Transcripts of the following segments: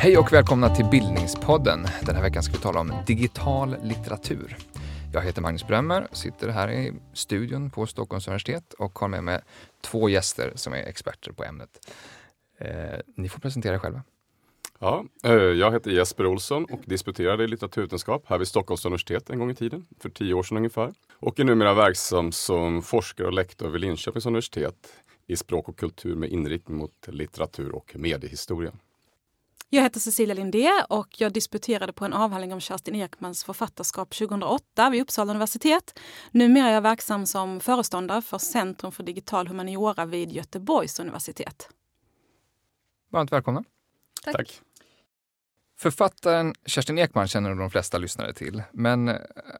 Hej och välkomna till Bildningspodden. Den här veckan ska vi tala om digital litteratur. Jag heter Magnus Brömmer, sitter här i studion på Stockholms universitet och har med mig två gäster som är experter på ämnet. Eh, ni får presentera er själva. Ja, eh, jag heter Jesper Olsson och disputerade i litteraturvetenskap här vid Stockholms universitet en gång i tiden, för tio år sedan ungefär. Och är numera verksam som forskare och lektor vid Linköpings universitet i språk och kultur med inriktning mot litteratur och mediehistoria. Jag heter Cecilia Lindé och jag disputerade på en avhandling om Kerstin Ekmans författarskap 2008 vid Uppsala universitet. Numera är jag verksam som föreståndare för Centrum för digital humaniora vid Göteborgs universitet. Varmt välkomna. Tack. Tack. Författaren Kerstin Ekman känner de flesta lyssnare till, men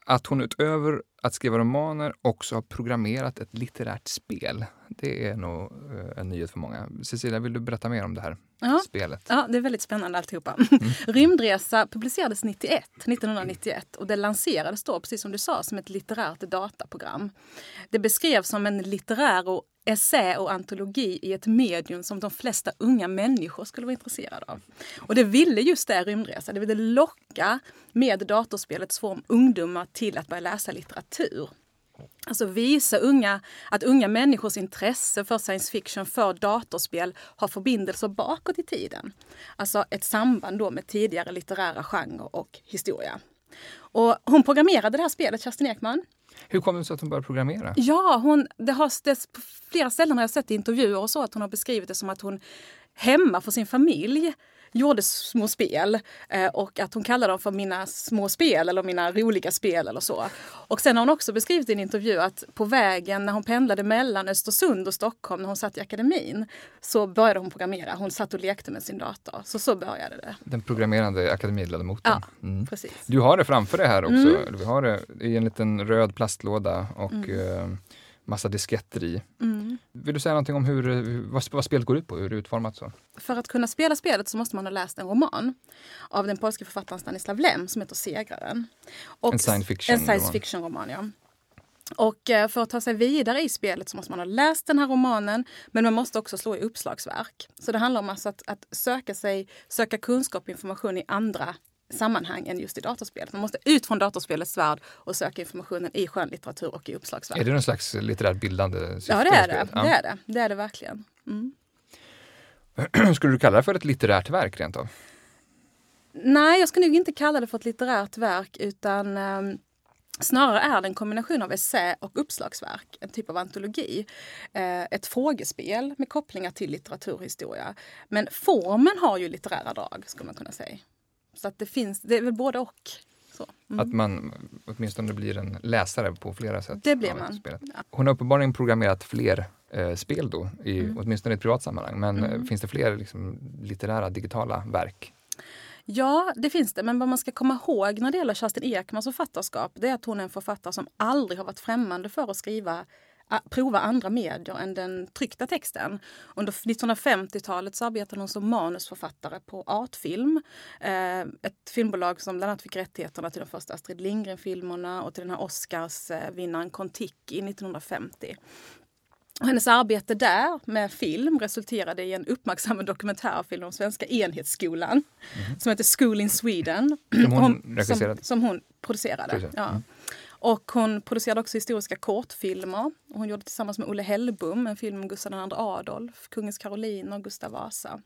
att hon utöver att skriva romaner också har programmerat ett litterärt spel, det är nog eh, en nyhet för många. Cecilia, vill du berätta mer om det här Ja. spelet? Ja, det är väldigt spännande alltihopa. Rymdresa publicerades 91, 1991 och det lanserades då, precis som du sa, som ett litterärt dataprogram. Det beskrevs som en litterär och essä och antologi i ett medium som de flesta unga människor skulle vara intresserade av. Och det ville just det Rymdresa. Det ville locka med datorspelets form ungdomar till att börja läsa litteratur. Alltså visa unga att unga människors intresse för science fiction, för datorspel, har förbindelser bakåt i tiden. Alltså ett samband då med tidigare litterära genrer och historia. Och hon programmerade det här spelet, Kerstin Ekman. Hur kom det sig att hon började programmera? Ja, hon, det har det, på flera ställen har jag sett intervjuer och så att hon har beskrivit det som att hon hemma för sin familj gjorde små spel eh, och att hon kallade dem för mina små spel eller mina roliga spel eller så. Och sen har hon också beskrivit i en intervju att på vägen när hon pendlade mellan Östersund och Stockholm när hon satt i akademin så började hon programmera. Hon satt och lekte med sin dator. Så så började det. Den programmerande akademiledamoten. Ja, Mm. precis. Du har det framför dig här också. Mm. Vi har det i en liten röd plastlåda och eh, massa disketter i. Mm. Vill du säga någonting om hur, vad, vad spelet går ut på? Hur det är utformat? Så? För att kunna spela spelet så måste man ha läst en roman av den polske författaren Stanislav Lem som heter Segraren. Och En science fiction En science roman. fiction-roman, ja. Och eh, för att ta sig vidare i spelet så måste man ha läst den här romanen men man måste också slå i uppslagsverk. Så det handlar om alltså att, att söka, sig, söka kunskap och information i andra sammanhang än just i datorspelet. Man måste ut från datorspelets värld och söka informationen i skönlitteratur och i uppslagsverk. Är det någon slags litterärt bildande syfte Ja, det är det. spelet? Det är det, det, är det verkligen. Mm. Skulle du kalla det för ett litterärt verk rent av? Nej, jag ska nog inte kalla det för ett litterärt verk utan ehm, Snarare är det en kombination av essä och uppslagsverk, en typ av antologi. Eh, ett frågespel med kopplingar till litteraturhistoria. Men formen har ju litterära drag, skulle man kunna säga. Så att det finns, det är väl både och. Så. Mm. Att man åtminstone blir en läsare på flera sätt? Det blir man. Spelet. Hon har uppenbarligen programmerat fler eh, spel då, i, Mm. åtminstone i ett privat sammanhang. Men eh, Mm. finns det fler liksom, litterära, digitala verk? Ja, det finns det. Men vad man ska komma ihåg när det gäller Kerstin Ekmans författarskap det är att hon är en författare som aldrig har varit främmande för att skriva prova andra medier än den tryckta texten. Under 1950-talet så arbetade hon som manusförfattare på Artfilm. Eh, ett filmbolag som bland annat fick rättigheterna till de första Astrid Lindgren-filmerna och till den här Oscarsvinnaren Kon-Tiki 1950. Och hennes arbete där med film resulterade i en uppmärksammad dokumentärfilm om svenska enhetsskolan som heter School in Sweden. Som hon? Som, som hon producerade. Producerade, Ja. mm. Och hon producerade också historiska kortfilmer. Och hon gjorde tillsammans med Olle Hellbom en film om Gustav II Adolf, Kungens Karoliner och Gustav Vasa.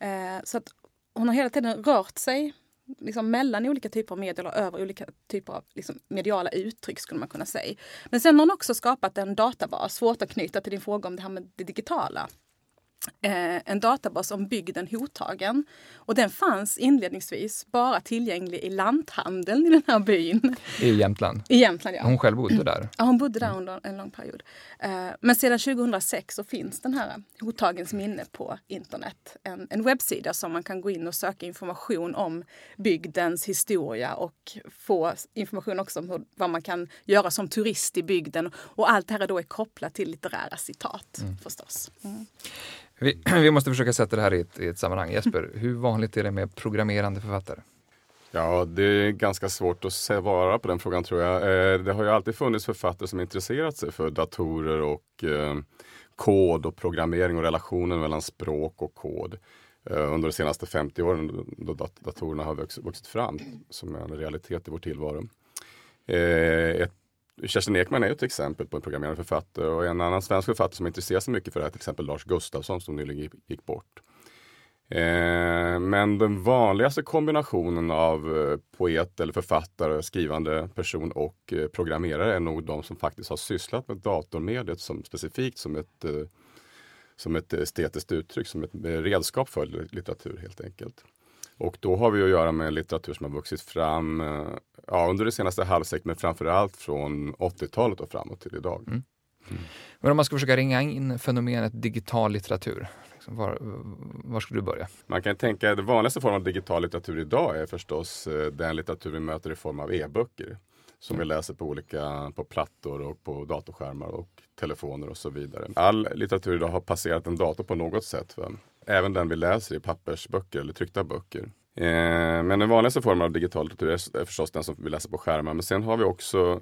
Eh, så att hon har hela tiden rört sig liksom mellan olika typer av medier och över olika typer av liksom mediala uttryck skulle man kunna säga. Men sen har hon också skapat en databas, svårt att knyta till din fråga om det här med det digitala. Eh, en databas om bygden Hotagen. Och den fanns inledningsvis bara tillgänglig i lanthandeln i den här byn. I Jämtland? I Jämtland, ja. Hon själv bodde där? Ja, hon bodde där under en lång period. Eh, Men sedan 2006 så finns den här Hotagens minne på internet. En, en webbsida som man kan gå in och söka information om bygdens historia och få information också om hur, vad man kan göra som turist i bygden. Och allt det här då är kopplat till litterära citat förstås. Mm. Vi, vi måste försöka sätta det här i ett, i ett sammanhang. Jesper, hur vanligt är det med programmerande författare? Ja, det är ganska svårt att svara på den frågan tror jag. Eh, det har ju alltid funnits författare som intresserat sig för datorer och eh, kod och programmering och relationen mellan språk och kod eh, under de senaste 50 åren då datorerna har vuxit fram som en realitet i vår tillvaro. Ett, Kerstin Ekman är ett exempel på en programmerande författare och en annan svensk författare som intresserar sig mycket för det här till exempel Lars Gustafsson som nyligen gick bort. Eh, men den vanligaste kombinationen av eh, poet eller författare, skrivande person och eh, programmerare är nog de som faktiskt har sysslat med datormediet som specifikt som ett, eh, som ett estetiskt uttryck, som ett redskap för litteratur helt enkelt. Och då har vi att göra med litteratur som har vuxit fram ja, under det senaste halvseklet, men framförallt från 80-talet och framåt till idag. Mm. Mm. Men om man ska försöka ringa in fenomenet digital litteratur, Liksom, var, var skulle du börja? Man kan tänka att den vanligaste formen av digital litteratur idag är förstås eh, den litteratur vi möter i form av e-böcker. Som vi läser på olika på plattor och på datorskärmar och telefoner och så vidare. All litteratur idag har passerat en dator på något sätt. Va? Även den vi läser i pappersböcker eller tryckta böcker. Eh, men den vanligaste formen av digital litteratur är förstås den som vi läser på skärmar. Men sen har vi också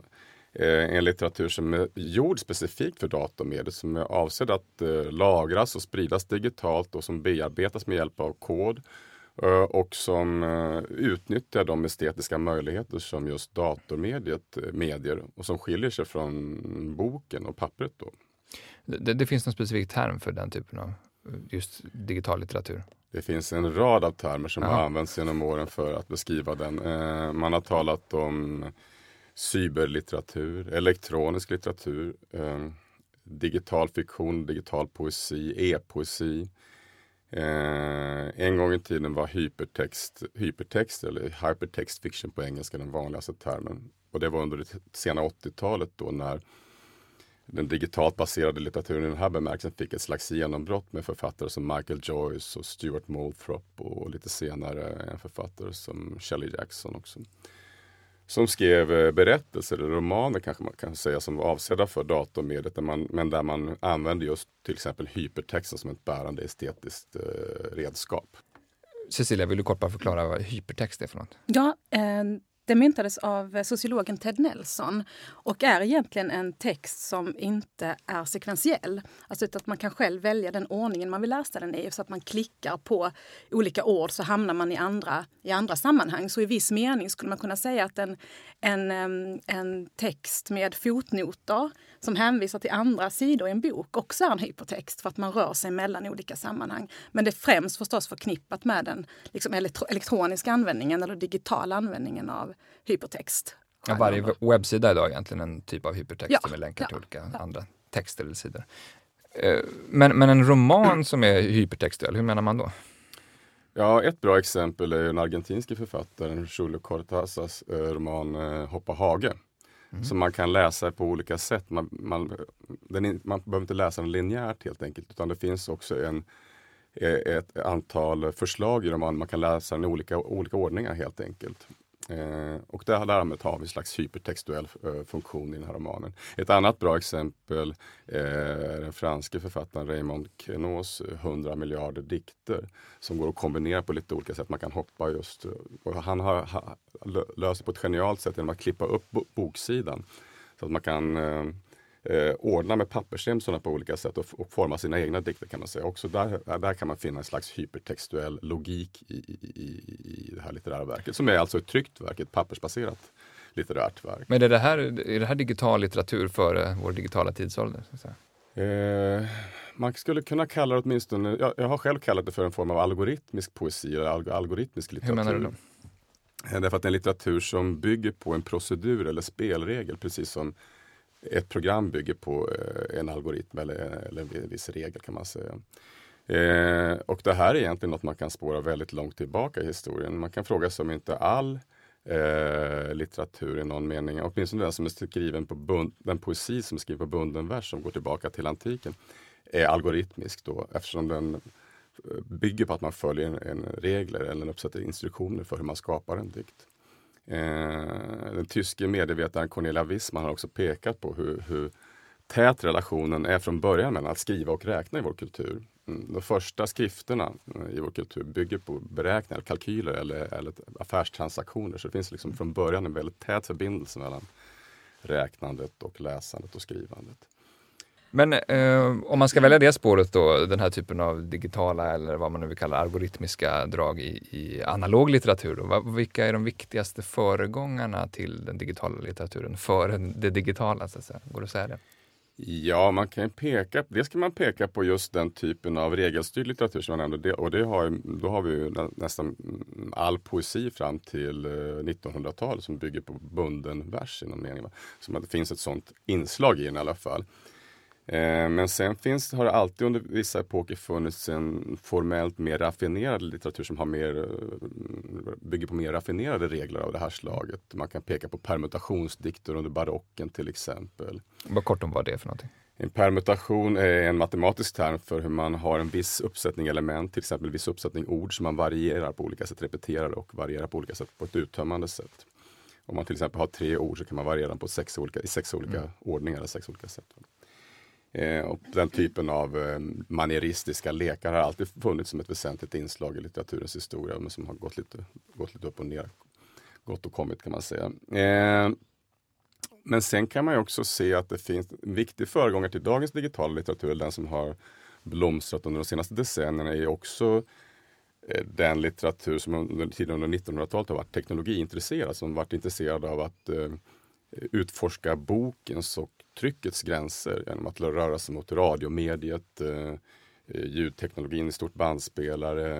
Eh, en litteratur som är gjord specifikt för datormedier som är avsedd att eh, lagras och spridas digitalt och som bearbetas med hjälp av kod eh, och som eh, utnyttjar de estetiska möjligheter som just datormediet eh, medier och som skiljer sig från boken och pappret. Då. Det, det finns någon specifik term för den typen av just digital litteratur? Det finns en rad av termer som Aha. har använts genom åren för att beskriva den. Man har talat om cyberlitteratur, elektronisk litteratur, eh, digital fiktion, digital poesi, e-poesi. Eh, en gång i tiden var hypertext, hypertext eller hypertext fiction på engelska den vanligaste termen. Och det var under det sena 80-talet då när den digitalt baserade litteraturen i den här bemärkelsen fick ett slags genombrott med författare som Michael Joyce och Stuart Moulthrop och lite senare en författare som Shelley Jackson också som skrev eh, berättelser eller romaner kanske man kan säga som var avsedda för datormediet. Där man, men där man använde just till exempel hypertexten som ett bärande estetiskt eh, redskap. Cecilia, vill du kort bara förklara vad hypertext är för något? Ja, det myntades av eh, sociologen Ted Nelson och är egentligen en text som inte är sekventiell. Alltså att man kan själv välja den ordningen man vill läsa den i. Så att man klickar på olika ord så hamnar man i andra, i andra sammanhang. Så i viss mening skulle man kunna säga att en, en, en text med fotnoter som hänvisar till andra sidor i en bok också är en hypertext för att man rör sig mellan olika sammanhang. Men det är främst förstås förknippat med den liksom elektroniska användningen eller digitala användningen av hypertext. Ja, varje webbsida är idag egentligen en typ av hypertext ja, med länkar till olika ja. andra texter eller sidor. Eh, men, men en roman som är hypertextuell, hur menar man då? Ja, ett bra exempel är den argentinske författaren Julio Cortázars eh, roman eh, Hoppa hage. Mm. Som man kan läsa på olika sätt. Man, man, den, man behöver inte läsa den linjärt helt enkelt utan det finns också en, ett antal förslag i romanen. Man kan läsa den i olika, olika ordningar helt enkelt. Eh, och det därmed har vi en slags hypertextuell eh, funktion i den här romanen. Ett annat bra exempel eh, är den franske författaren Raymond Queneaus eh, 100 miljarder dikter som går att kombinera på lite olika sätt. Man kan hoppa just, eh, och han har, ha, löst det på ett genialt sätt genom att klippa upp boksidan. Så att man kan eh, eh, ordna med pappersremsorna på olika sätt och, och, forma sina egna dikter kan man säga. Också där, där kan man finna en slags hypertextuell logik i, i, i, det här litterära verket som är alltså ett tryckt verk, ett pappersbaserat litterärt verk. Men är det här, är det här digital litteratur före vår digitala tidsålder? Eh, man skulle kunna kalla det åtminstone, jag, jag har själv kallat det för en form av algoritmisk poesi eller algoritmisk litteratur. Hur menar du då? Eh, därför att det är en litteratur som bygger på en procedur eller spelregel, precis som ett program bygger på eh, en algoritm eller, eller en viss regel kan man säga. Eh, och det här är egentligen något man kan spåra väldigt långt tillbaka i historien. Man kan fråga sig om inte all eh, litteratur i någon mening, åtminstone den som är skriven på bund, den poesi som är skriven på bunden vers som går tillbaka till antiken, är algoritmisk då eftersom den eh, bygger på att man följer en, en regler eller en uppsättning instruktioner för hur man skapar en dikt. Eh, den tyske medievetaren Cornelia Wissman har också pekat på hur, hur tät relationen är från början mellan att skriva och räkna i vår kultur. Mm, de första skrifterna eh, i vår kultur bygger på beräkningar, kalkyler eller, eller affärstransaktioner. Så det finns liksom från början en väldigt tät förbindelse mellan räknandet och läsandet och skrivandet. Men eh, om man ska välja det spåret då, den här typen av digitala eller vad man nu vill kalla algoritmiska drag i, i analog litteratur. Då, vilka är de viktigaste föregångarna till den digitala litteraturen före det digitala? Så att säga? Går det att säga det? Ja, man kan peka, det ska man peka på just den typen av regelstyrd litteratur som jag nämnde. Och det har, då har vi nästan all poesi fram till eh, 1900-talet som bygger på bunden vers i någon mening. Så det finns ett sådant inslag i den i alla fall. Eh, men sen finns, har det alltid under vissa epoker funnits en formellt mer raffinerad litteratur som har mer, eh, bygger på mer raffinerade regler av det här slaget. Man kan peka på permutationsdikter under barocken till exempel. Vad kort om vad det är för någonting? En permutation är en matematisk term för hur man har en viss uppsättning element, till exempel en viss uppsättning ord som man varierar på olika sätt, repeterar och varierar på olika sätt på ett uttömmande sätt. Om man till exempel har tre ord så kan man variera dem på sex olika, i sex olika mm. ordningar eller sex olika sätt. Eh, och den typen av eh, manieristiska lekar har alltid funnits som ett väsentligt inslag i litteraturens historia, men som har gått lite, gått lite upp och ner. Gått och kommit kan man säga. Eh, men sen kan man också se att det finns en viktig föregångare till dagens digitala litteratur, den som har blomstrat under de senaste decennierna, är också eh, den litteratur som under tiden under 1900-talet har varit teknologiintresserad, som varit intresserad av att eh, utforska bokens och tryckets gränser genom att röra sig mot radiomediet, eh, eh, ljudteknologin i stort bandspelare,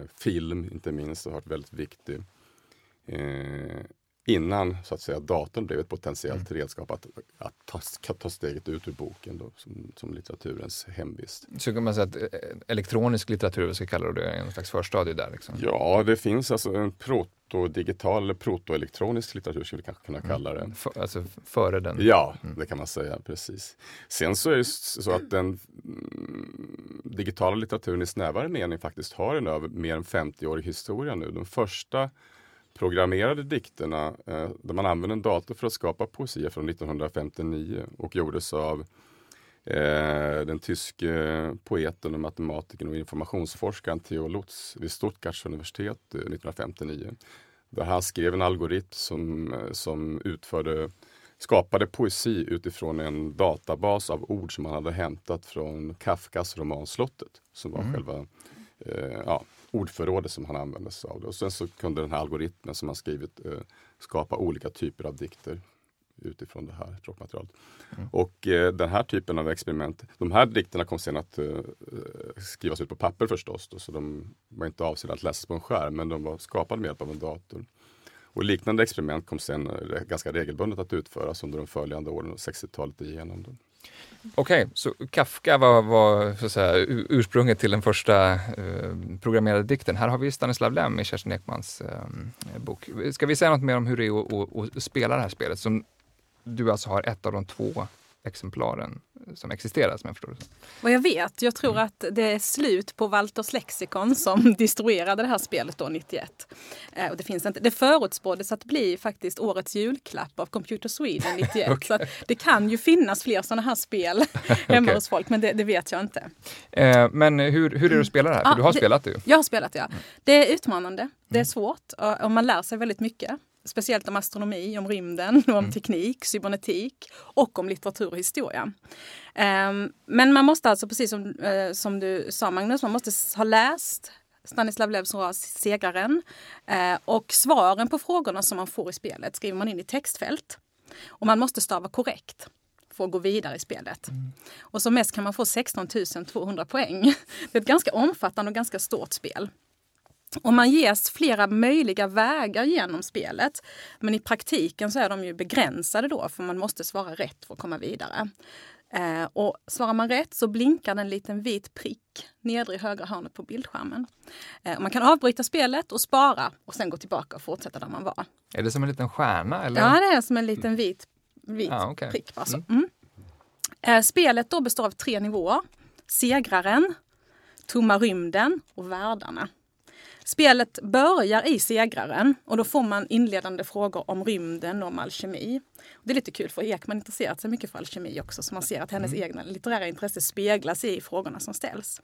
eh, film inte minst har varit väldigt viktig. Innan så att säga datorn blev ett potentiellt mm. redskap att, att ta, ta steget ut ur boken då, som, som litteraturens hemvist. Så kan man säga att eh, elektronisk litteratur, vad ska kalla det, är en slags förstadie där? Liksom. Ja, det finns alltså en protodigital eller protoelektronisk litteratur skulle vi kanske kunna mm. kalla det. För, alltså före den? Ja, mm. det kan man säga precis. Sen så är det så att den mm, digitala litteraturen i snävare mening faktiskt har en över mer än 50-årig historia nu. De första programmerade dikterna eh, där man använde en dator för att skapa poesi från 1959 och gjordes av eh, den tyske poeten och matematikern och informationsforskaren Theo Lutz vid Stuttgarts universitet eh, 1959. Där han skrev en algoritm som, eh, som utförde, skapade poesi utifrån en databas av ord som han hade hämtat från Kafkas roman Slottet som var mm. själva eh, ja, ordförrådet som han använde sig av. Det. Och sen så kunde den här algoritmen som han skrivit eh, skapa olika typer av dikter utifrån det här språkmaterialet. Mm. Och eh, den här typen av experiment, de här dikterna kom sen att eh, skrivas ut på papper förstås, då, så de var inte avsedda att läsas på en skärm, men de var skapade med hjälp av en dator. Och liknande experiment kom sen eh, ganska regelbundet att utföras under de följande åren, 60-talet igenom. Då. Okej, okay, så Kafka var, var så att säga, ursprunget till den första eh, programmerade dikten. Här har vi Stanislav Lem i Kerstin Ekmans eh, bok. Ska vi säga något mer om hur det är att, att, att spela det här spelet? Som du alltså har ett av de två exemplaren som existerar som jag förstår det. Vad jag vet, jag tror mm. att det är slut på Walters lexikon som distribuerade det här spelet då 91. Eh, och det, finns inte, det förutspåddes att bli faktiskt årets julklapp av Computer Sweden 91. okay. Så det kan ju finnas fler sådana här spel hemma okay. hos folk, men det, det vet jag inte. Eh, men hur, hur är det att spela det här? För ah, du har det, spelat det ju. Jag har spelat det, ja. Det är utmanande, det är mm. svårt och man lär sig väldigt mycket speciellt om astronomi, om rymden, om mm. teknik, cybernetik och om litteratur och historia. Um, men man måste alltså, precis som, uh, som du sa Magnus, man måste ha läst Stanislav Levs ras Segraren. Uh, och svaren på frågorna som man får i spelet skriver man in i textfält. Och man måste stava korrekt för att gå vidare i spelet. Mm. Och som mest kan man få 16 200 poäng. Det är ett ganska omfattande och ganska stort spel. Och man ges flera möjliga vägar genom spelet. Men i praktiken så är de ju begränsade då för man måste svara rätt för att komma vidare. Eh, och svarar man rätt så blinkar en liten vit prick nedre i högra hörnet på bildskärmen. Eh, man kan avbryta spelet och spara och sen gå tillbaka och fortsätta där man var. Är det som en liten stjärna? Eller? Ja, det är som en liten vit, vit ah, okay. prick. Alltså. Mm. Eh, spelet då består av tre nivåer. Segraren, Tomma rymden och världarna. Spelet börjar i segraren och då får man inledande frågor om rymden och om alkemi. Det är lite kul för Ekman intresserat sig mycket för alkemi också så man ser att hennes mm. egna litterära intresse speglas i frågorna som ställs.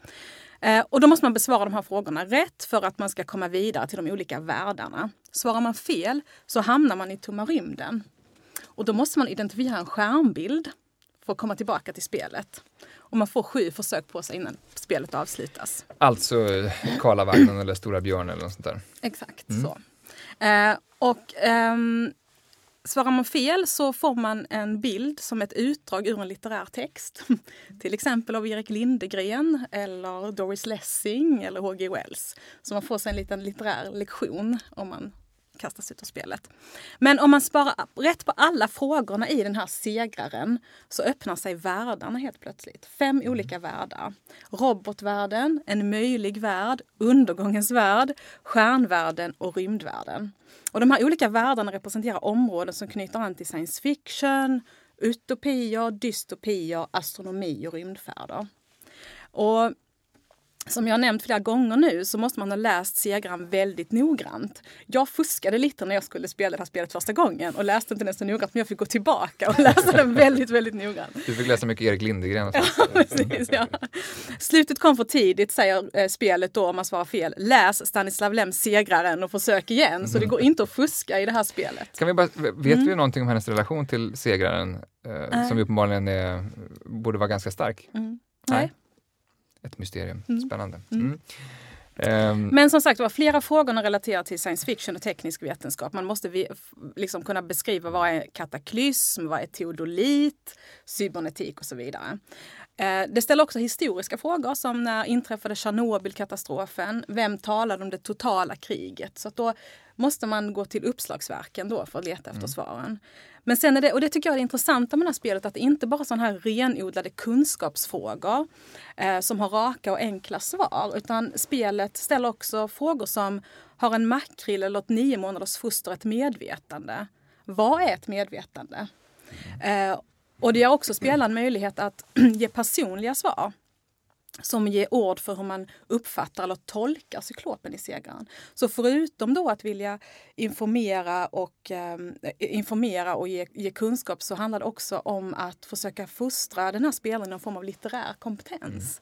Eh, och då måste man besvara de här frågorna rätt för att man ska komma vidare till de olika världarna. Svarar man fel så hamnar man i tomma rymden. Och då måste man identifiera en skärmbild att komma tillbaka till spelet. Och man får sju försök på sig innan spelet avslutas. Alltså Karlavagnen eller Stora Björn eller något sånt där? Exakt mm. så. Eh, och ehm, Svarar man fel så får man en bild som ett utdrag ur en litterär text. Till exempel av Erik Lindegren eller Doris Lessing eller H.G. Wells. Så man får sig en liten litterär lektion om man kastas ut ur spelet. Men om man sparar rätt på alla frågorna i den här segraren så öppnar sig världarna helt plötsligt. Fem mm. olika världar. Robotvärlden, en möjlig värld, undergångens värld, stjärnvärlden och rymdvärlden. Och de här olika världarna representerar områden som knyter an till science fiction, utopier, dystopier, astronomi och rymdfärder. Och som jag nämnt flera gånger nu så måste man ha läst segraren väldigt noggrant. Jag fuskade lite när jag skulle spela det här spelet första gången och läste inte den så noggrant men jag fick gå tillbaka och läsa den väldigt, väldigt noggrant. Du fick läsa mycket Erik Lindegren. Och ja, precis, ja. Slutet kom för tidigt säger eh, spelet då om man svarar fel. Läs Stanislav Lems Segraren och försök igen. Så det går inte att fuska i det här spelet. Kan vi bara, vet mm. vi någonting om hennes relation till Segraren? Eh, som uppenbarligen är, borde vara ganska stark? Mm. Nej. Nej ett mysterium. Mm. Spännande. Mm. Um, Men som sagt var, flera frågor relaterar till science fiction och teknisk vetenskap. Man måste vi, liksom kunna beskriva vad är kataklysm, vad är teodolit, cybernetik och så vidare. Eh, det ställer också historiska frågor som när inträffade Tjernobylkatastrofen? Vem talade om det totala kriget? Så då måste man gå till uppslagsverken då för att leta efter mm. svaren. Men sen är det, och det tycker jag är det intressanta med det här spelet, att det inte bara är sådana här renodlade kunskapsfrågor eh, som har raka och enkla svar, utan spelet ställer också frågor som har en makrill eller ett nio månaders foster ett medvetande? Vad är ett medvetande? Eh, och det ger också spelaren möjlighet att ge personliga svar som ger ord för hur man uppfattar eller tolkar cyklopen i segraren. Så förutom då att vilja informera och, eh, informera och ge, ge, kunskap så handlar det också om att försöka fostra den här spelaren i någon form av litterär kompetens.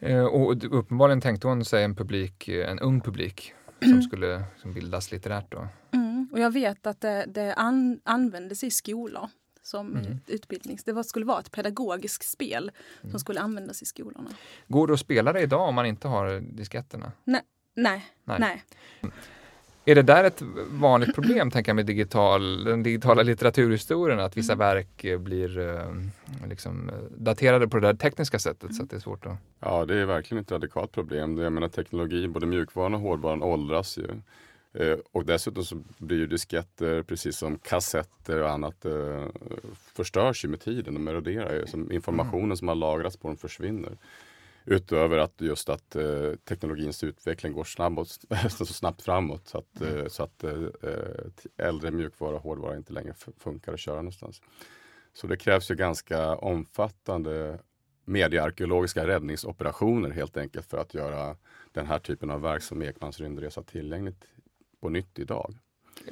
Mm. Eh, och uppenbarligen tänkte hon sig en publik, en ung publik som skulle som bildas litterärt då? Mm. Och jag vet att det, det an, användes i skolor som mm. utbildnings... Det skulle vara ett pedagogiskt spel mm. som skulle användas i skolorna. Går det att spela det idag om man inte har disketterna? Nej. Nej. nej. nej. Är det där ett vanligt problem, tänker jag, med digital, den digitala litteraturhistorien, att vissa mm. verk blir uh, liksom, daterade på det där tekniska sättet mm. så att det är svårt att... Ja, det är verkligen ett radikalt problem. Jag menar teknologi, både mjukvaran och hårdvaran åldras ju. Eh, och dessutom så blir ju disketter, precis som kassetter och annat, eh, förstörs ju med tiden. De eroderar ju. Som informationen mm. som har lagrats på dem försvinner. Utöver att just att eh, teknologins utveckling går snabbot, så snabbt framåt så att, mm. så att äldre mjukvara och hårdvara inte längre funkar att köra någonstans. Så det krävs ju ganska omfattande mediearkeologiska räddningsoperationer helt enkelt för att göra den här typen av verk som Ekmans rymdresa tillgängligt på nytt idag.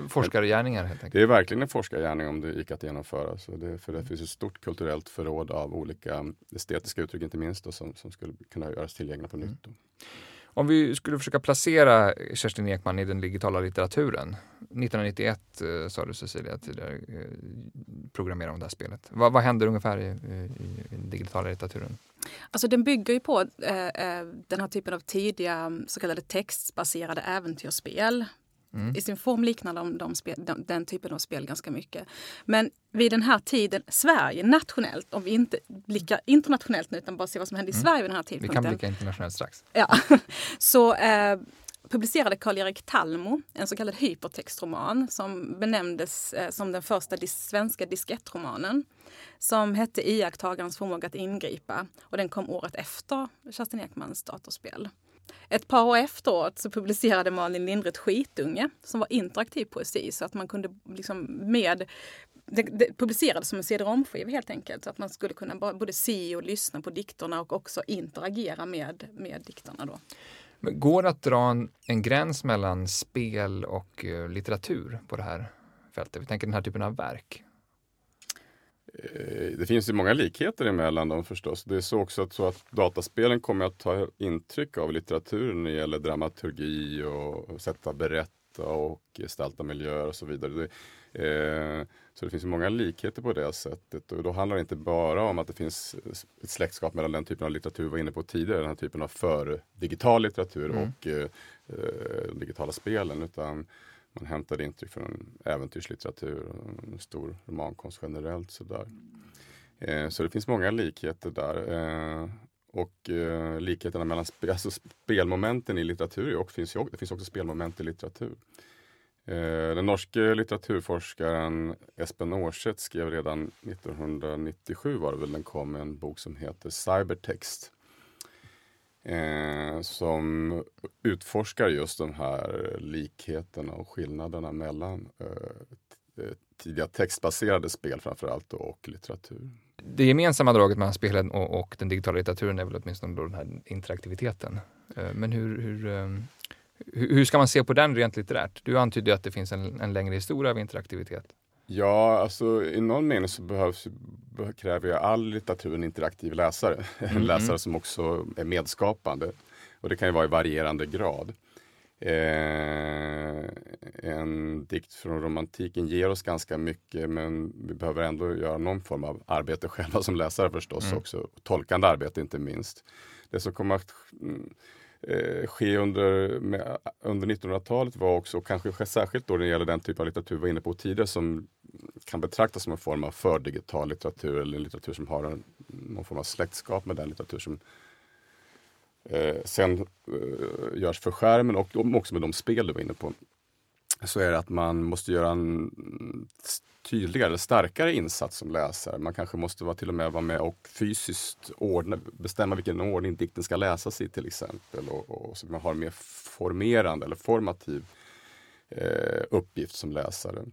Forskargärningar helt enkelt? Det är verkligen en forskargärning om det gick att genomföra. Så det, för det finns ett stort kulturellt förråd av olika estetiska uttryck inte minst då, som, som skulle kunna göras tillgängliga på nytt. Mm. Om vi skulle försöka placera Kerstin Ekman i den digitala litteraturen. 1991 eh, sa du Cecilia tidigare, eh, programmerade hon det här spelet. Vad, vad händer ungefär i, i, i, den digitala litteraturen? Alltså den bygger ju på eh, eh den här typen av tidiga så kallade textbaserade äventyrsspel Mm. I sin form liknar de, de spel, de, den typen av spel ganska mycket. Men vid den här tiden, Sverige nationellt, om vi inte blickar internationellt nu utan bara ser vad som hände i mm. Sverige vid den här tidpunkten. Vi kan blicka internationellt strax. Ja, så eh, publicerade Karl-Erik Talmo en så kallad hypertextroman som benämndes eh, som den första dis svenska diskettromanen. Som hette Iakttagarens förmåga att ingripa och den kom året efter Kerstin Ekmans datorspel. Ett par år efteråt så publicerade Malin Lindret Skitunge som var interaktiv poesi så att man kunde liksom med det, det publicerades som en cd-romskiva helt enkelt. Så att man skulle kunna både se och lyssna på dikterna och också interagera med, med dikterna. Då. Men går det att dra en, en gräns mellan spel och eh, litteratur på det här fältet? Vi tänker den här typen av verk. Eh, det finns ju många likheter emellan dem förstås. Det är så också att, så att dataspelen kommer att ta intryck av litteraturen när det gäller dramaturgi och sätta berätta och gestalta miljöer och så vidare. Det, eh, så det finns många likheter på det sättet och då handlar det inte bara om att det finns ett släktskap mellan den typen av litteratur vi var inne på tidigare, den här typen av för digital litteratur mm. och eh, eh digitala spelen utan man hämtade intryck från äventyrslitteratur och stor romankonst generellt. Sådär. Eh, så det finns många likheter där. Eh, och eh, likheterna mellan sp alltså spelmomenten i litteratur och finns ju, det finns också spelmoment i litteratur. Eh, den norske litteraturforskaren Espen Årseth skrev redan 1997 var det väl den kom en bok som heter Cybertext eh, som utforskar just de här likheterna och skillnaderna mellan eh, eh tidiga textbaserade spel framförallt och litteratur. Det gemensamma draget mellan spelen och, och, den digitala litteraturen är väl åtminstone då den här interaktiviteten. Eh, men hur, hur, ehm, hur ska man se på den rent litterärt? Du antydde att det finns en, en längre historia av interaktivitet. Ja, alltså i någon mening så behövs, kräver ju all litteratur en interaktiv läsare. Mm. En läsare som också är medskapande. Och det kan ju vara i varierande grad. Eh, en dikt från romantiken ger oss ganska mycket men vi behöver ändå göra någon form av arbete själva som läsare förstås mm. också. Tolkande arbete inte minst. Det som kommer att mm, eh, ske under, med, under 1900-talet var också, kanske särskilt då när det gäller den typ av litteratur vi var inne på tidigare, som kan betraktas som en form av fördigital litteratur eller litteratur som har en, någon form av släktskap med den litteratur som eh, sen eh, görs för skärmen och också med de spel du var inne på. Så är det att man måste göra en tydligare, starkare insats som läsare. Man kanske måste vara, till och med vara med och fysiskt ordna, bestämma vilken ordning dikten ska läsas i till exempel. Och, och så man har en mer formerande eller formativ eh, uppgift som läsare.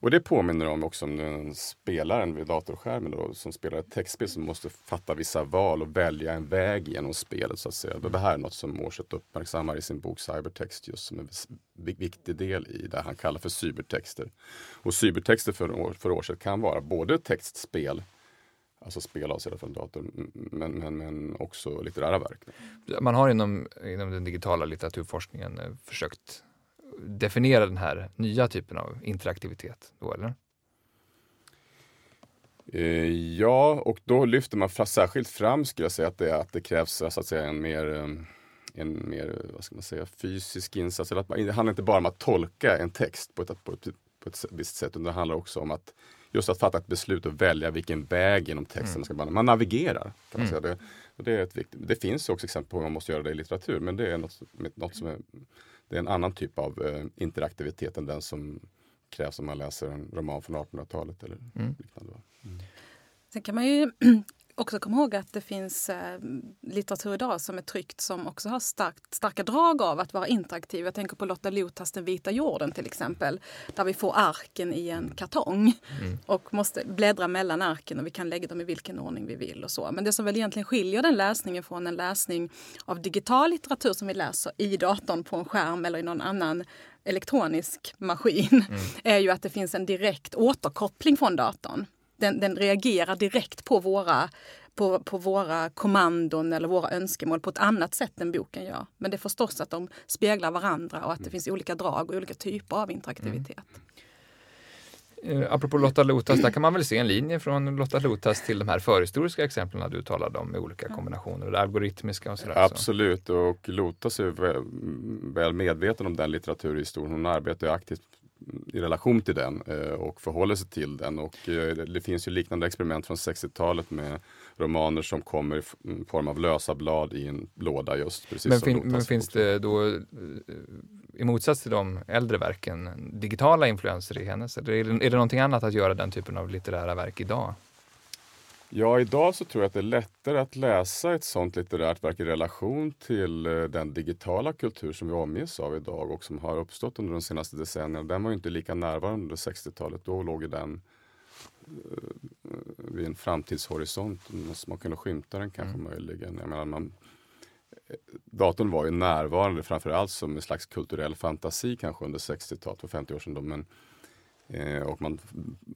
Och det påminner om också om den spelaren vid datorskärmen då, som spelar ett textspel som måste fatta vissa val och välja en väg genom spelet. så att säga. Det här är något som Morset uppmärksammar i sin bok Cybertext just som en viktig del i det han kallar för cybertexter. Och cybertexter för, för Årset kan vara både textspel Alltså spel avsedda för en dator, men, men, men också litterära verk. Man har inom, inom den digitala litteraturforskningen eh, försökt definiera den här nya typen av interaktivitet då, eller? Eh, ja, och då lyfter man särskilt fram, skulle jag säga, att det, att det krävs så att säga, en mer eh, en mer, vad ska man säga, fysisk insats. Eller att man, det handlar inte bara om att tolka en text på ett, på ett, på ett visst sätt, utan det handlar också om att just att fatta ett beslut och välja vilken väg genom texten mm. man ska vandra. Man navigerar. Kan man mm. säga. Det, det, är ett viktigt, det finns också exempel på hur man måste göra det i litteratur, men det är något, något som är det är en annan typ av eh, interaktivitet än den som krävs om man läser en roman från 1800-talet eller mm. liknande. Mm. Sen kan man ju också komma ihåg att det finns eh, litteratur idag som är tryckt som också har starkt, starka drag av att vara interaktiv. Jag tänker på Lotta Lotas Den vita jorden till exempel. Där vi får arken i en kartong mm. och måste bläddra mellan arken och vi kan lägga dem i vilken ordning vi vill och så. Men det som väl egentligen skiljer den läsningen från en läsning av digital litteratur som vi läser i datorn på en skärm eller i någon annan elektronisk maskin mm. är ju att det finns en direkt återkoppling från datorn den, den reagerar direkt på våra, på, på våra kommandon eller våra önskemål på ett annat sätt än boken gör. Men det är förstås att de speglar varandra och att det mm. finns olika drag och olika typer av interaktivitet. Mm. Eh, apropå Lotta Lotas, där kan man väl se en linje från Lotta Lotas till de här förhistoriska exemplen du talade om med olika kombinationer, det algoritmiska och sådär. Absolut, och Lotas är väl, väl medveten om den litteraturhistorien. Hon arbetar aktivt i relation till den eh, och förhåller sig till den. Och eh, det finns ju liknande experiment från 60-talet med romaner som kommer i form av lösa blad i en låda just. Precis men, fin men finns det då, eh, i motsats till de äldre verken, digitala influenser i hennes? Eller är det, är det någonting annat att göra den typen av litterära verk idag? Ja, idag så tror jag att det är lättare att läsa ett sånt litterärt verk i relation till eh, den digitala kultur som vi omges av idag och som har uppstått under de senaste decennierna. Den var inte lika närvarande under 60-talet. Då låg den eh, vid en framtidshorisont. Man kunde skymta den kanske mm. möjligen. Jag menar, man, datorn var ju närvarande framförallt som en slags kulturell fantasi kanske under 60-talet, för 50 år sedan. Då, men, eh, och man,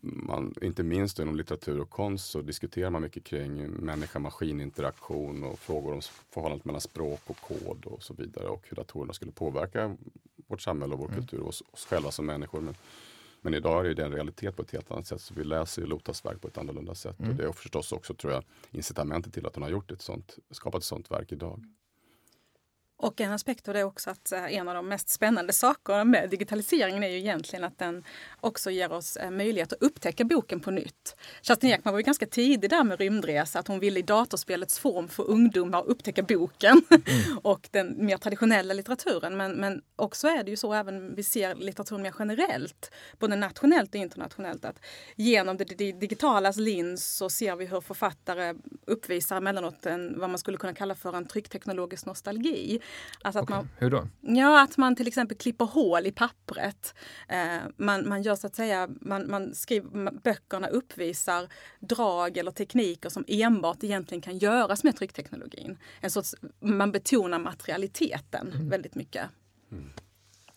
man, inte minst inom litteratur och konst så diskuterar man mycket kring människa-maskin-interaktion och frågor om förhållandet mellan språk och kod och så vidare och hur datorerna skulle påverka vårt samhälle och vår mm. kultur och oss, oss själva som människor. Men, men idag är det en realitet på ett helt annat sätt. Så vi läser Lotas verk på ett annorlunda sätt. Mm. Och det är förstås också tror jag incitamentet till att hon har gjort ett sånt, skapat ett sånt verk idag. Och en aspekt av det är också att eh, en av de mest spännande sakerna med digitaliseringen är ju egentligen att den också ger oss eh, möjlighet att upptäcka boken på nytt. Kerstin Ekman var ju ganska tidig där med rymdresa, att hon ville i datorspelets form få ungdomar att upptäcka boken mm. och den mer traditionella litteraturen. Men, men också är det ju så även vi ser litteraturen mer generellt, både nationellt och internationellt, att genom det digitalas lins så ser vi hur författare uppvisar emellanåt en, vad man skulle kunna kalla för en tryckteknologisk nostalgi. Alltså att okay. man, Hur då? Ja, att man till exempel klipper hål i pappret. Eh, man, man gör så att säga, man, man skriver, böckerna uppvisar drag eller tekniker som enbart egentligen kan göras med tryckteknologin. En sorts, man betonar materialiteten mm. väldigt mycket. Mm.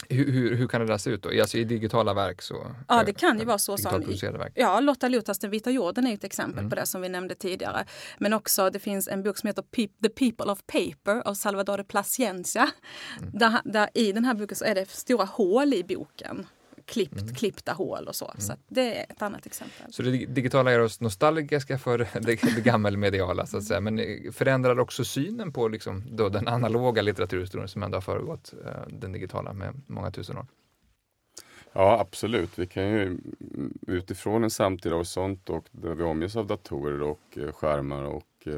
Hur, hur, hur, kan det där se ut då? Alltså i digitala verk? Så, ja, det kan ju vara så. Som, verk. Ja, Lotta Luthers Den vita jorden är ett exempel mm. på det som vi nämnde tidigare. Men också det finns en bok som heter The People of Paper av Salvador de Placiencia. Mm. Där, där, I den här boken så är det stora hål i boken klippt, mm. klippta hål och så. Mm. Så det är ett annat exempel. Så det digitala gör oss nostalgiska för det, det gammelmediala så att säga. Men förändrar också synen på liksom då den analoga litteraturhistorien som ändå har föregått uh, den digitala med många tusen år? Ja absolut. Vi kan ju utifrån en samtida horisont och där vi omges av datorer och uh, skärmar och uh,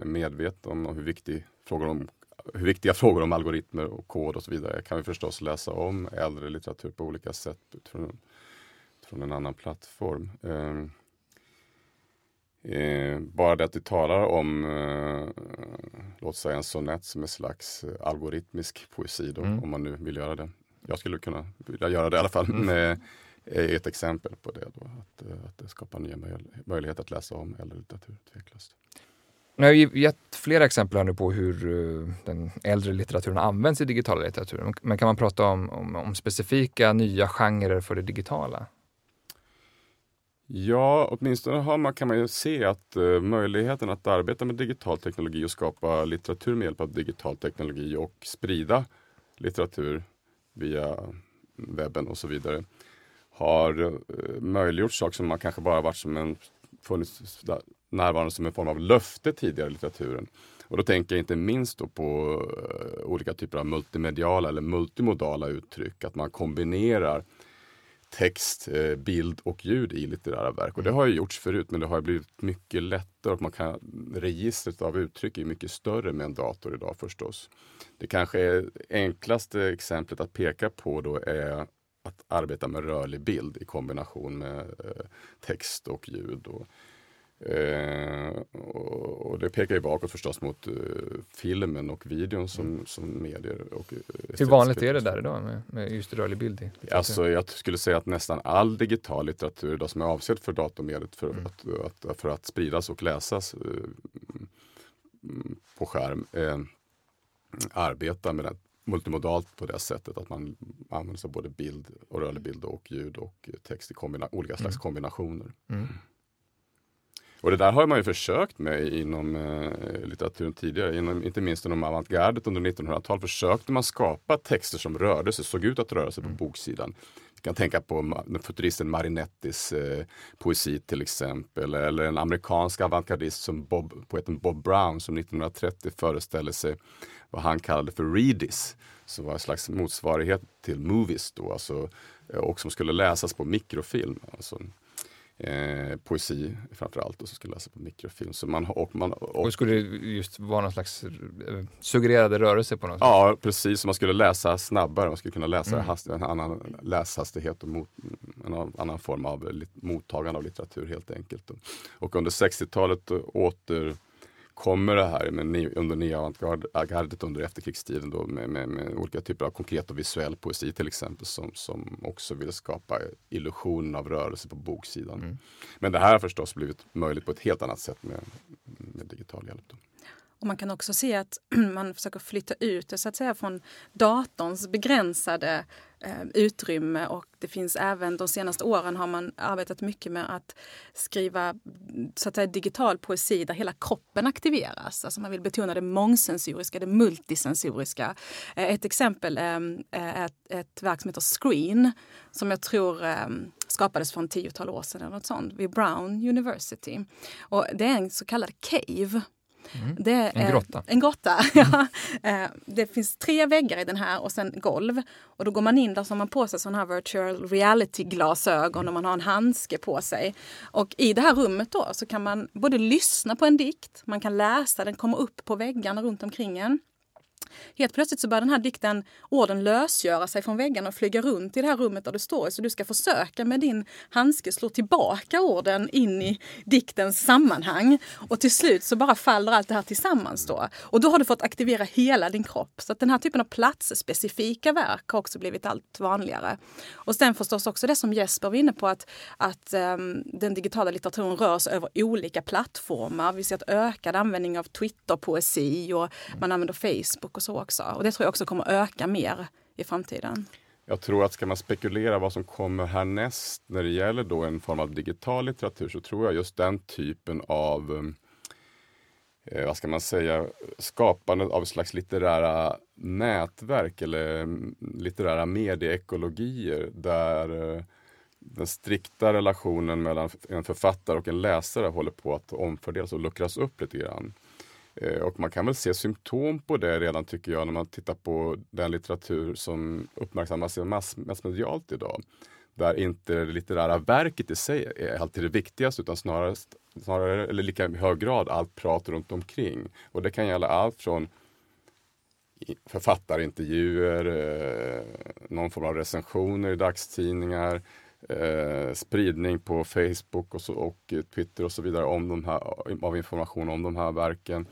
är medvetna om hur viktig frågan om hur viktiga frågor om algoritmer och kod och så vidare kan vi förstås läsa om äldre litteratur på olika sätt utifrån, från en annan plattform. Eh, eh, bara det att vi talar om, eh, låt säga en sonett som en slags algoritmisk poesi då, mm. om man nu vill göra det. Jag skulle kunna vilja göra det i alla fall. Mm. Med, ett exempel på det. Då, att, eh, att det skapar nya möjligheter att läsa om äldre litteratur. Tveklöst. Nu har jag gett flera exempel här nu på hur eh, den äldre litteraturen används i digitala litteraturen. Men kan man prata om, om, om specifika nya genrer för det digitala? Ja, åtminstone har man, kan man ju se att uh, möjligheten att arbeta med digital teknologi och skapa litteratur med hjälp av digital teknologi och sprida litteratur via webben och så vidare har uh, möjliggjort saker som man kanske bara varit som en funnits närvarande som en form av löfte tidigare i litteraturen. Och då tänker jag inte minst då på eh, olika typer av multimediala eller multimodala uttryck. Att man kombinerar text, eh, bild och ljud i litterära verk. Och det har ju gjorts förut men det har blivit mycket lättare och man kan, registret av uttryck är mycket större med en dator idag förstås. Det kanske är enklaste exemplet att peka på då är att arbeta med rörlig bild i kombination med eh, text och ljud. Och, Eh, och, det pekar ju bakåt förstås mot eh, filmen och videon som, mm. som medier. Och Hur vanligt är det där idag med, med just rörlig bild? I alltså, jag skulle säga att nästan all digital litteratur idag som är avsedd för datormediet för, mm. att, att, för att spridas och läsas eh, på skärm eh, arbetar med det multimodalt på det sättet att man använder sig av både bild och rörlig bild och ljud och text i olika slags mm. kombinationer. Mm. Och det där har man ju försökt med inom eh, litteraturen tidigare, inom, inte minst inom avantgardet under 1900-talet försökte man skapa texter som rörde sig, såg ut att röra sig på mm. boksidan. Vi kan tänka på futuristen Marinettis eh, poesi till exempel, eller en amerikansk avantgardist som Bob, poeten Bob Brown som 1930 föreställde sig vad han kallade för readis, som var en slags motsvarighet till movies då, alltså, eh, och som skulle läsas på mikrofilm. Alltså, eh, poesi framförallt och så skulle läsa på mikrofilm. Så man, och man, och, och skulle just vara någon slags eh, suggererade rörelse på något sätt? Ja, precis. Man skulle läsa snabbare, man skulle kunna läsa mm. hast, en annan läshastighet och mot, en annan form av mottagande av litteratur helt enkelt. Och under 60-talet åter kommer det här med, under nya avantgardet under efterkrigstiden då med, med, med, olika typer av konkret och visuell poesi till exempel som, som också vill skapa illusionen av rörelse på boksidan. Mm. Men det här har förstås blivit möjligt på ett helt annat sätt med, med digital hjälp. Då. Och man kan också se att man försöker flytta ut det så att säga från datorns begränsade eh, utrymme och det finns även de senaste åren har man arbetat mycket med att skriva så att säga, digital poesi där hela kroppen aktiveras. Alltså man vill betona det mångsensoriska, det multisensoriska. Eh, ett exempel är ett, ett verk som heter Screen som jag tror ehm, skapades för en tiotal år sedan eller något sånt, vid Brown University. Och det är en så kallad cave Mm. Det är, en grotta. En grotta, ja. Eh, det finns tre väggar i den här och sen golv. Och då går man in där så har man på sig sådana här virtual reality-glasögon och man har en handske på sig. Och i det här rummet då så kan man både lyssna på en dikt, man kan läsa den, kommer upp på väggarna runt omkring en. Helt plötsligt så börjar den här dikten, orden lösgöra sig från väggarna och flyga runt i det här rummet där du står. Så du ska försöka med din handske slå tillbaka orden in i diktens sammanhang. Och till slut så bara faller allt det här tillsammans då. Och då har du fått aktivera hela din kropp. Så att den här typen av platsspecifika verk har också blivit allt vanligare. Och sen förstås också det som Jesper var inne på att, att um, den digitala litteraturen rör sig över olika plattformar. Vi ser att ökad användning av Twitter-poesi och man använder Facebook och så också. Och det tror jag också kommer öka mer i framtiden. Jag tror att ska man spekulera vad som kommer härnäst när det gäller då en form av digital litteratur så tror jag just den typen av eh, eh vad ska man säga, skapandet av ett slags litterära nätverk eller mm, litterära medieekologier där eh, den strikta relationen mellan en författare och en läsare håller på att omfördelas och luckras upp lite grann. Eh, och man kan väl se symptom på det redan tycker jag när man tittar på den litteratur som uppmärksammas mass, massmedialt idag. Där inte det litterära verket i sig är alltid det viktigaste utan snarare, snarare eller lika hög grad allt prat runt omkring. Och det kan gälla allt från författarintervjuer, eh, någon form av recensioner i dagstidningar, eh, spridning på Facebook och, så, och Twitter och så vidare om de här, av information om de här verken.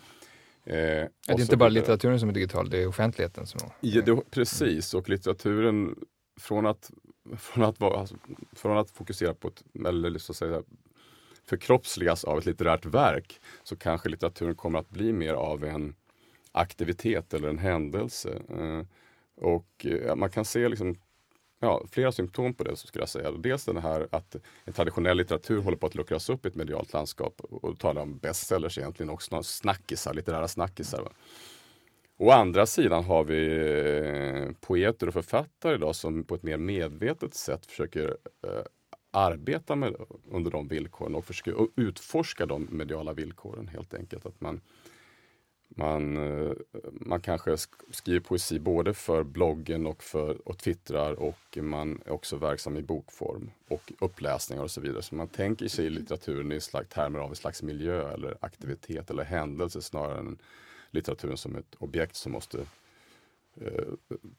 Eh, det är inte bara litteraturen som är digital, det är offentligheten som. Ja, det, precis, och litteraturen från att, från att, vara, alltså, från att fokusera på ett, eller så att säga, förkroppsligas av ett litterärt verk så kanske litteraturen kommer att bli mer av en aktivitet eller en händelse. Eh, och eh, man kan se liksom ja, flera symptom på det skulle jag säga. Dels den här att en traditionell litteratur håller på att luckras upp i ett medialt landskap. Och då talar om bestsellers egentligen också, snackisar, litterära snackisar. Va? Å andra sidan har vi eh, poeter och författare idag som på ett mer medvetet sätt försöker eh, arbeta med, under de villkoren och försöker utforska de mediala villkoren helt enkelt. Att man man, eh, man kanske skriver poesi både för bloggen och, för, och twittrar och man är också verksam i bokform och uppläsningar och så vidare. Så man tänker sig litteraturen i slags termer av en slags miljö eller aktivitet eller händelse snarare än litteraturen som ett objekt som måste eh,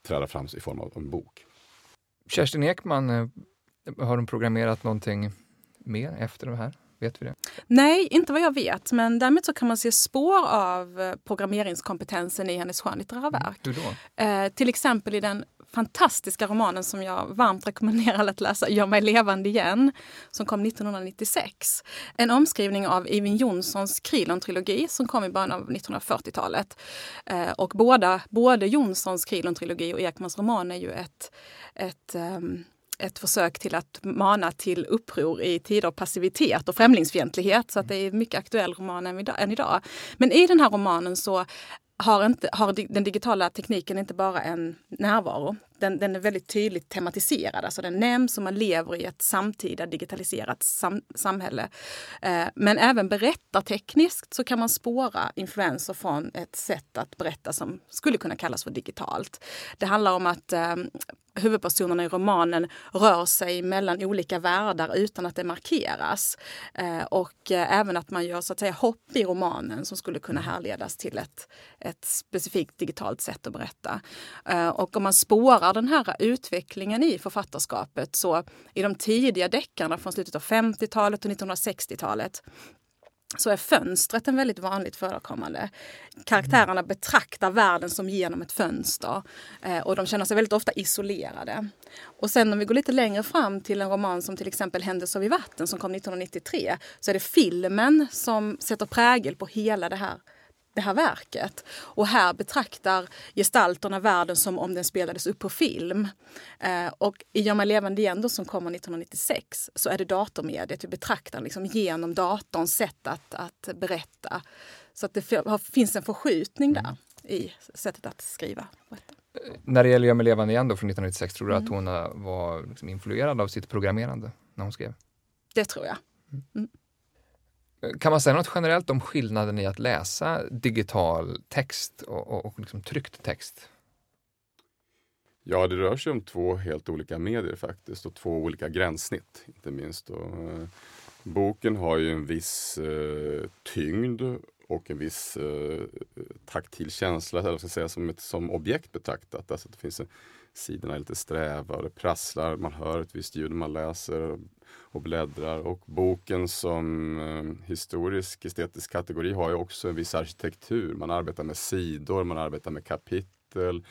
träda fram i form av en bok. Kerstin Ekman, eh, har hon programmerat någonting mer efter det här? Vet vi det? Nej, inte vad jag vet. Men däremot så kan man se spår av eh, programmeringskompetensen i hennes skönlitterära verk. Mm, hur då? Eh, till exempel i den fantastiska romanen som jag varmt rekommenderar att läsa, Gör mig levande igen, som kom 1996. En omskrivning av Eivind Jonssons Krilon-trilogi som kom i början av 1940-talet. Eh, och båda, både Jonssons Krilon-trilogi och Ekmans roman är ju ett, ett um, ett försök till att mana till uppror i tider av passivitet och främlingsfientlighet. Så att det är en mycket aktuell roman än idag. Men i den här romanen så har, inte, har den digitala tekniken inte bara en närvaro. Den, den, är väldigt tydligt tematiserad. Alltså den nämns och man lever i ett samtida digitaliserat sam, samhälle. Eh, men även berättartekniskt så kan man spåra influenser från ett sätt att berätta som skulle kunna kallas för digitalt. Det handlar om att eh, huvudpersonerna i romanen rör sig mellan olika världar utan att det markeras. Eh, och eh, även att man gör så att säga hopp i romanen som skulle kunna härledas till ett, ett specifikt digitalt sätt att berätta. Eh, och om man spårar den här utvecklingen i författarskapet så i de tidiga deckarna från slutet av 50-talet och 1960-talet så är fönstret en väldigt vanligt förekommande. Karaktärerna betraktar världen som genom ett fönster eh, och de känner sig väldigt ofta isolerade. Och sen om vi går lite längre fram till en roman som till exempel Händelser vid vatten som kom 1993 så är det filmen som sätter prägel på hela det här det här verket. Och här betraktar gestalterna världen som om den spelades upp på film. Eh, och i Gör mig levande igen då, som kommer 1996 så är det datormediet vi betraktar liksom genom datorns sätt att, att berätta. Så att det finns en förskjutning där i sättet att skriva. När det gäller Gör mig levande igen då från 1996, tror du mm. att hon eh, var liksom influerad av sitt programmerande när hon skrev? Det tror jag. Mm. Kan man säga något generellt om skillnaden i att läsa digital text och, och, och liksom tryckt text? Ja, det rör sig om två helt olika medier faktiskt och två olika gränssnitt inte minst. Och, eh, boken har ju en viss eh, tyngd och en viss eh, taktil känsla, eller ska säga, som, ett, som objekt betraktat. Alltså det finns en, sidorna är lite sträva och det prasslar, man hör ett visst ljud när man läser och bläddrar. Och boken som eh, historisk estetisk kategori har ju också en viss arkitektur. Man arbetar med sidor, man arbetar med kapitel,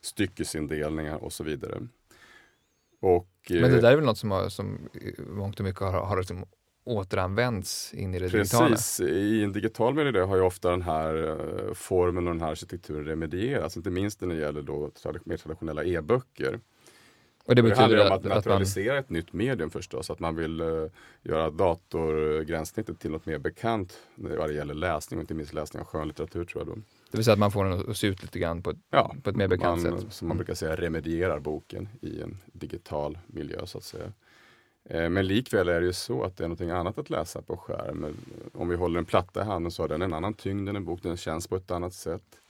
styckesindelningar och så vidare. Och, Men det eh, där är väl något som, har, som mångt och mycket har, har liksom återanvänds in i det Precis. digitala. Precis, i en digital miljö har ju ofta den här uh, formen och den här arkitekturen remedierats, inte minst när det gäller då mer traditionella e-böcker. Och det, betyder det handlar om att, att naturalisera man... ett nytt medium förstås, att man vill uh, göra datorgränssnittet till något mer bekant vad det gäller läsning och inte minst läsning av skönlitteratur tror jag. Då. Det vill säga att man får den att se ut lite grann på ett, ja, på ett mer bekant man, sätt? Som man brukar säga remedierar boken i en digital miljö så att säga. Eh, men likväl är det ju så att det är något annat att läsa på skärm. Om vi håller en platta i handen så har den en annan tyngd än en bok, den känns på ett annat sätt.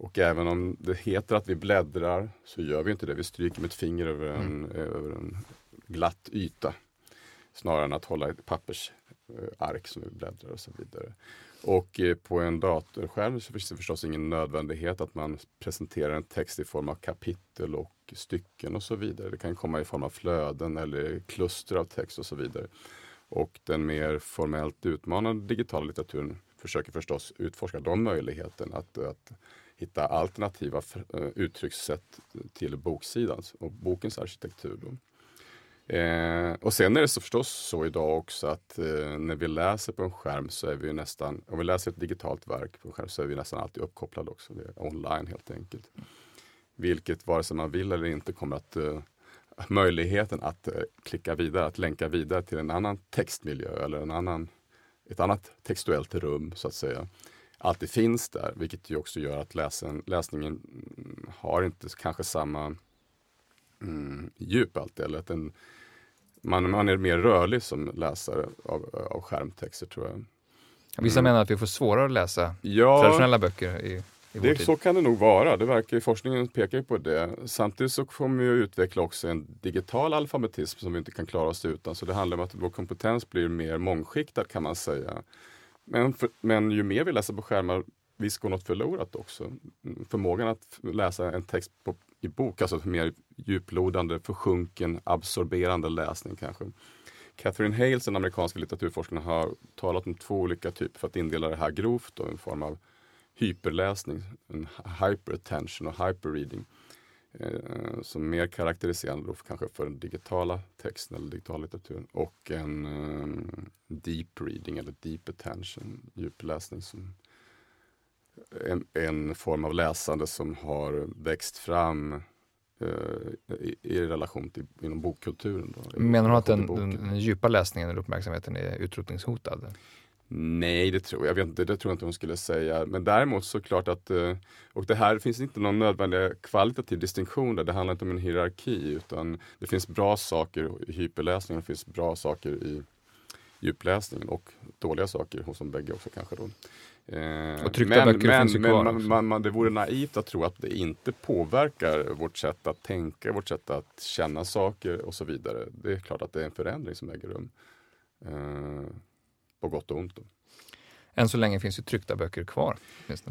Och även om det heter att vi bläddrar så gör vi inte det. Vi stryker med ett finger över en, mm. över en glatt yta. Snarare än att hålla ett pappersark som vi bläddrar och så vidare. Och eh, på en datorskärm så finns det förstås ingen nödvändighet att man presenterar en text i form av kapitel och stycken och så vidare. Det kan komma i form av flöden eller kluster av text och så vidare. Och den mer formellt utmanande digitala litteraturen försöker förstås utforska de möjligheterna att, att hitta alternativa eh, uttryckssätt till boksidan och bokens arkitektur. Då. Eh, och sen är det så förstås så idag också att eh, när vi läser på en skärm så är vi nästan, om vi läser ett digitalt verk på en skärm så är vi nästan alltid uppkopplade också. Det är online helt enkelt. Vilket vare sig man vill eller inte kommer att eh, möjligheten att eh, klicka vidare, att länka vidare till en annan textmiljö eller en annan, ett annat textuellt rum så att säga alltid finns där, vilket ju också gör att läsen, läsningen har inte kanske samma mm, djup alltid. Eller att den, man, man är mer rörlig som läsare av, av skärmtexter tror jag. Vissa mm. menar att vi får svårare att läsa ja, traditionella böcker i, i det, tid. Så kan det nog vara. Det verkar, forskningen pekar på det. Samtidigt så kommer vi att utveckla också en digital alfabetism som vi inte kan klara oss utan. Så det handlar om att vår kompetens blir mer mångskiktad kan man säga. Men, för, men ju mer vi läser på skärmar, visst går något förlorat också. Förmågan att läsa en text på, i bok, alltså mer djuplodande, försjunken, absorberande läsning kanske. Catherine Hales, den amerikanska litteraturforskaren, har talat om två olika typer för att indela det här grovt, då, en form av hyperläsning, en hyperattention och hyperreading. Eh, som mer karaktäriserande då för, kanske för den digitala texten eller digital litteraturen och en eh, deep reading eller deep attention, djupläsning som en, en form av läsande som har växt fram Eh, i, i, relation till inom bokkulturen. Då, Menar du att den, den, den, djupa läsningen eller uppmärksamheten är utrotningshotad? Nej, det tror jag, jag vet inte, det tror jag inte hon skulle säga. Men däremot så klart att, eh, och det här finns inte någon nödvändig kvalitativ distinktion där. Det handlar inte om en hierarki utan det finns bra saker i hyperläsningen, det finns bra saker i djupläsningen och dåliga saker hos de bägge också kanske. Då. Eh, och tryckta men, böcker men, finns ju kvar. Men man, man, det vore naivt att tro att det inte påverkar vårt sätt att tänka, vårt sätt att känna saker och så vidare. Det är klart att det är en förändring som äger rum. På gott och ont. Då. Än så länge finns ju tryckta böcker kvar.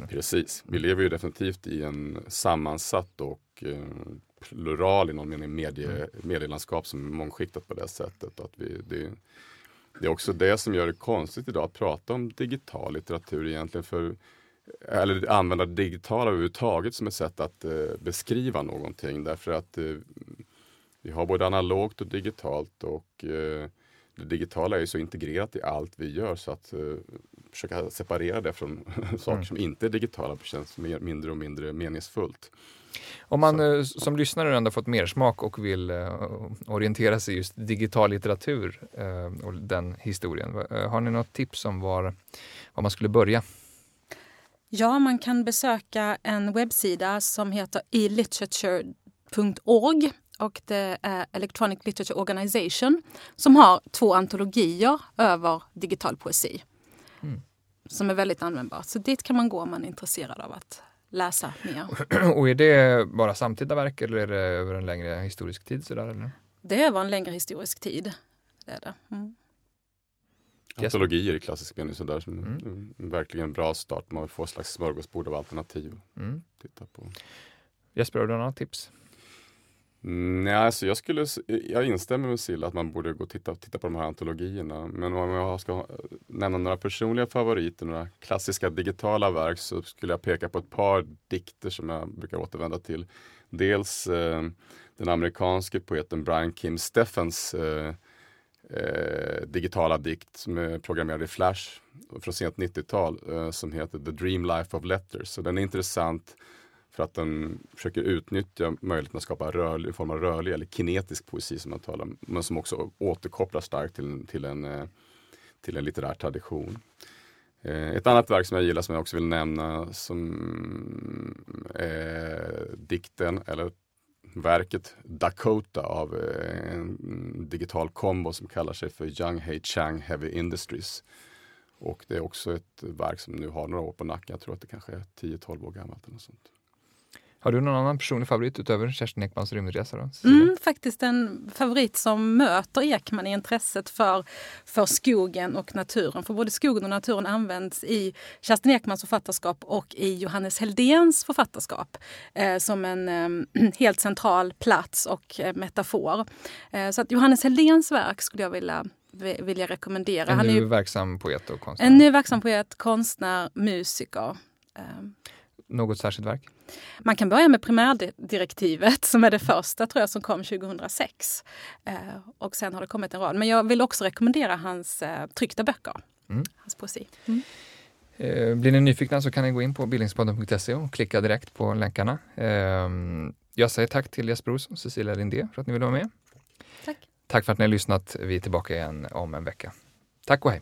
Precis. Vi lever ju definitivt i en sammansatt och eh, plural i någon mening medie, mm. medielandskap som är mångskiktat på det sättet. Att vi, det, det är också det som gör det konstigt idag att prata om digital litteratur egentligen. för eller använda det digitala överhuvudtaget som ett sätt att eh, beskriva någonting. Därför att eh, vi har både analogt och digitalt och eh, det digitala är så integrerat i allt vi gör så att eh, försöka separera det från saker mm. som inte är digitala känns mer, mindre och mindre meningsfullt. Om man Så. Eh, som lyssnare ändå fått mer smak och vill uh, orientera sig just digital litteratur uh, och den historien, uh, har ni något tips om var, var man skulle börja? Ja, man kan besöka en webbsida som heter eliterature.org och det är Electronic Literature Organization som har två antologier över digital poesi. Mm. Som är väldigt användbart. Så dit kan man gå om man är intresserad av att läsa mer. Och är det bara samtida verk eller är det över en längre historisk tid? Sådär, eller? Det är över en längre historisk tid. Det är det. Mm. Antologier i klassisk mening sådär som mm. verkligen bra start. Man får ett slags smörgåsbord av alternativ. Mm. Titta på. Jesper, har du några tips? Nej, alltså jag, skulle, jag instämmer med Silla att man borde gå och titta, titta på de här antologierna. Men om jag ska eh, nämna några personliga favoriter, några klassiska digitala verk så skulle jag peka på ett par dikter som jag brukar återvända till. Dels eh, den amerikanske poeten Brian Kim Steffens eh, eh, digitala dikt som är programmerad i Flash från sent 90-tal eh, som heter The Dream Life of Letters. Så den är intressant för att den försöker utnyttja möjligheten att skapa rörlig, en form av rörlig eller kinetisk poesi som man talar om, men som också återkopplar starkt till, till, en, eh, till en litterär tradition. Eh, ett annat verk som jag gillar som jag också vill nämna som är dikten eller verket Dakota av en digital kombo som kallar sig för Young Hei Chang Heavy Industries. Och det är också ett verk som nu har några år på nacken. Jag tror att det kanske är 10-12 år gammalt. Eller sånt. Har du någon annan personlig favorit utöver Kerstin Ekmans rymdresa? Då, mm, faktiskt en favorit som möter Ekman i intresset för, för skogen och naturen. För både skogen och naturen används i Kerstin Ekmans författarskap och i Johannes Heldens författarskap eh, som en eh, helt central plats och eh, metafor. Eh, så att Johannes Heldens verk skulle jag vilja vilja rekommendera. En nu verksam poet och konstnär. En nu verksam poet, konstnär, musiker. Något särskilt verk? Man kan börja med primärdirektivet som är det första tror jag som kom 2006. Eh, och sen har det kommit en rad. Men jag vill också rekommendera hans eh, tryckta böcker. Mm. Hans poesi. Mm. Eh, blir ni nyfikna så kan ni gå in på bildningspodden.se och klicka direkt på länkarna. Eh, jag säger tack till Jesper Olsson och Cecilia Lindé för att ni ville vara med. Tack. Tack för att ni har lyssnat. Vi är tillbaka igen om en vecka. Tack och hej!